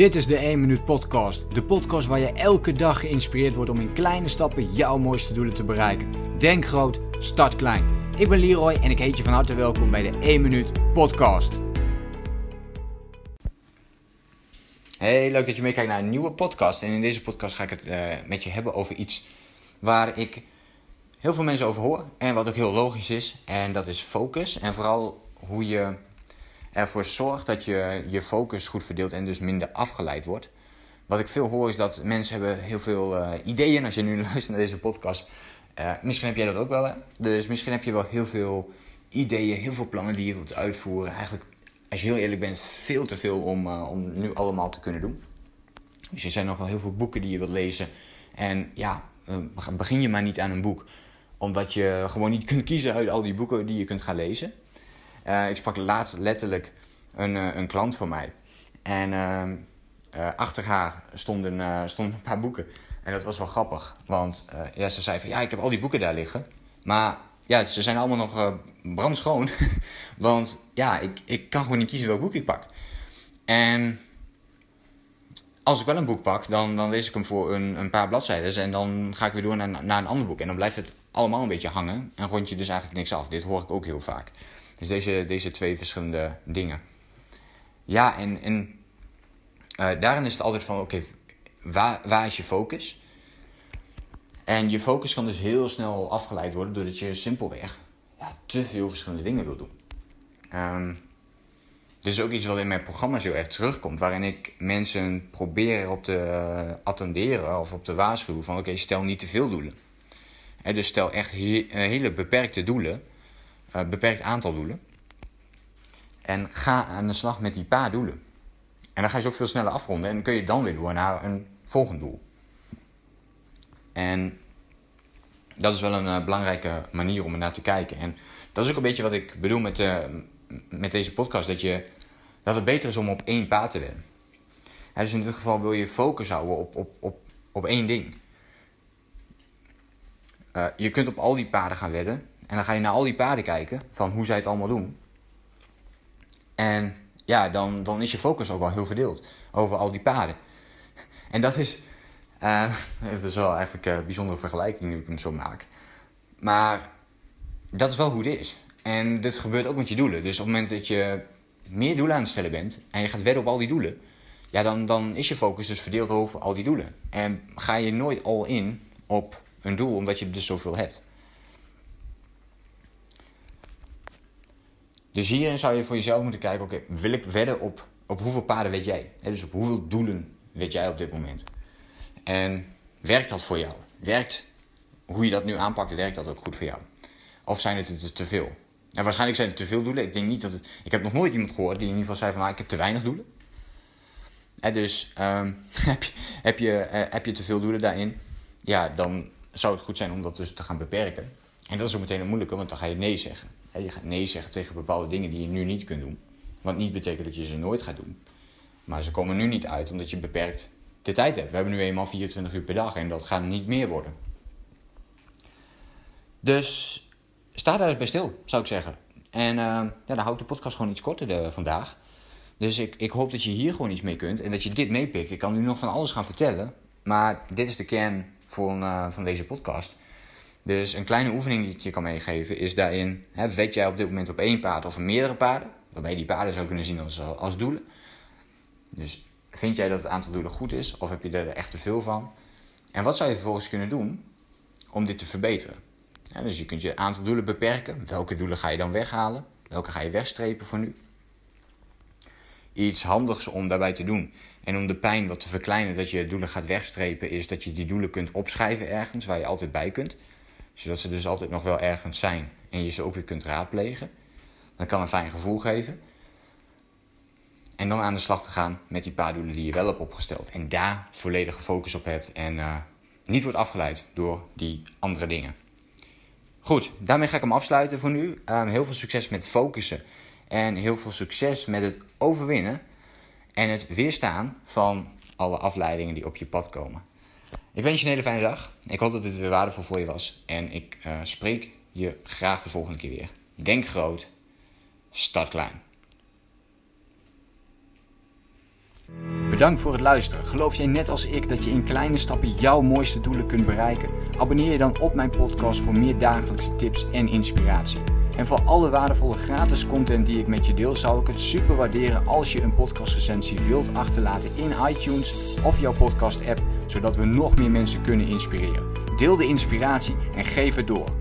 Dit is de 1 Minuut Podcast. De podcast waar je elke dag geïnspireerd wordt om in kleine stappen jouw mooiste doelen te bereiken. Denk groot, start klein. Ik ben Leroy en ik heet je van harte welkom bij de 1 Minuut Podcast. Hey, leuk dat je meekijkt naar een nieuwe podcast. En in deze podcast ga ik het uh, met je hebben over iets waar ik heel veel mensen over hoor. En wat ook heel logisch is. En dat is focus. En vooral hoe je ervoor zorgt dat je je focus goed verdeelt en dus minder afgeleid wordt. Wat ik veel hoor is dat mensen hebben heel veel uh, ideeën. Als je nu luistert naar deze podcast, uh, misschien heb jij dat ook wel. Hè? Dus misschien heb je wel heel veel ideeën, heel veel plannen die je wilt uitvoeren. Eigenlijk, als je heel eerlijk bent, veel te veel om, uh, om nu allemaal te kunnen doen. Dus er zijn nog wel heel veel boeken die je wilt lezen. En ja, begin je maar niet aan een boek. Omdat je gewoon niet kunt kiezen uit al die boeken die je kunt gaan lezen. Uh, ik sprak laatst letterlijk een, uh, een klant van mij. En uh, achter haar stonden, stonden een paar boeken. En dat was wel grappig. Want ja, ze zei van ja, ik heb al die boeken daar liggen. Maar ja, ze zijn allemaal nog brandschoon. want ja, ik, ik kan gewoon niet kiezen welk boek ik pak. En als ik wel een boek pak, dan, dan lees ik hem voor een, een paar bladzijden. En dan ga ik weer door naar, naar een ander boek. En dan blijft het allemaal een beetje hangen. En rond je dus eigenlijk niks af. Dit hoor ik ook heel vaak. Dus deze, deze twee verschillende dingen. Ja, en, en uh, daarin is het altijd van: oké, waar, waar is je focus? En je focus kan dus heel snel afgeleid worden doordat je simpelweg ja, te veel verschillende dingen wil doen. Um, dit is ook iets wat in mijn programma's heel erg terugkomt, waarin ik mensen probeer erop te uh, attenderen of op te waarschuwen van oké, stel niet te veel doelen. En dus stel echt he hele beperkte doelen uh, beperkt aantal doelen. En ga aan de slag met die paar doelen. En dan ga je ze ook veel sneller afronden. En kun je dan weer door naar een volgend doel. En dat is wel een uh, belangrijke manier om er naar te kijken. En dat is ook een beetje wat ik bedoel met, uh, met deze podcast. Dat, je, dat het beter is om op één paard te wedden. En dus in dit geval wil je focus houden op, op, op, op één ding. Je kunt op al die paarden gaan wedden. En dan ga je naar al die paarden kijken van hoe zij het allemaal doen. En ja, dan, dan is je focus ook wel heel verdeeld over al die paarden. En dat is, uh, is wel eigenlijk een bijzondere vergelijking nu ik hem zo maak. Maar dat is wel hoe het is. En dit gebeurt ook met je doelen. Dus op het moment dat je meer doelen aan het stellen bent en je gaat wedden op al die doelen, ja, dan, dan is je focus dus verdeeld over al die doelen. En ga je nooit all in op een doel omdat je er dus zoveel hebt. Dus hierin zou je voor jezelf moeten kijken: oké, wil ik wedden op, op hoeveel paarden weet jij? dus op hoeveel doelen weet jij op dit moment? En werkt dat voor jou? Werkt hoe je dat nu aanpakt, werkt dat ook goed voor jou? Of zijn het te veel? En waarschijnlijk zijn het te veel doelen. Ik denk niet dat het. Ik heb nog nooit iemand gehoord die in ieder geval zei van nou, ik heb te weinig doelen. En dus um, heb, je, heb, je, uh, heb je te veel doelen daarin, ja, dan zou het goed zijn om dat dus te gaan beperken. En dat is ook meteen een moeilijke, want dan ga je nee zeggen. Je gaat nee zeggen tegen bepaalde dingen die je nu niet kunt doen. Wat niet betekent dat je ze nooit gaat doen. Maar ze komen nu niet uit omdat je beperkt de tijd hebt. We hebben nu eenmaal 24 uur per dag en dat gaat niet meer worden. Dus sta daar eens bij stil, zou ik zeggen. En uh, ja, dan houdt de podcast gewoon iets korter de, vandaag. Dus ik, ik hoop dat je hier gewoon iets mee kunt en dat je dit meepikt. Ik kan nu nog van alles gaan vertellen, maar dit is de kern van, uh, van deze podcast. Dus een kleine oefening die ik je kan meegeven is daarin: hè, jij op dit moment op één paard of meerdere paarden? Waarbij je die paarden zou kunnen zien als, als doelen. Dus vind jij dat het aantal doelen goed is of heb je er echt te veel van? En wat zou je vervolgens kunnen doen om dit te verbeteren? Dus je kunt je aantal doelen beperken. Welke doelen ga je dan weghalen? Welke ga je wegstrepen voor nu? Iets handigs om daarbij te doen en om de pijn wat te verkleinen dat je doelen gaat wegstrepen, is dat je die doelen kunt opschrijven ergens waar je altijd bij kunt zodat ze dus altijd nog wel ergens zijn en je ze ook weer kunt raadplegen. Dat kan een fijn gevoel geven. En dan aan de slag te gaan met die paar doelen die je wel hebt opgesteld. En daar volledige focus op hebt en uh, niet wordt afgeleid door die andere dingen. Goed, daarmee ga ik hem afsluiten voor nu. Um, heel veel succes met focussen. En heel veel succes met het overwinnen en het weerstaan van alle afleidingen die op je pad komen. Ik wens je een hele fijne dag. Ik hoop dat dit weer waardevol voor je was. En ik uh, spreek je graag de volgende keer weer. Denk groot, start klein. Bedankt voor het luisteren. Geloof jij net als ik dat je in kleine stappen jouw mooiste doelen kunt bereiken? Abonneer je dan op mijn podcast voor meer dagelijkse tips en inspiratie. En voor alle waardevolle gratis content die ik met je deel, zou ik het super waarderen als je een podcastrecensie wilt achterlaten in iTunes of jouw podcast app, zodat we nog meer mensen kunnen inspireren. Deel de inspiratie en geef het door.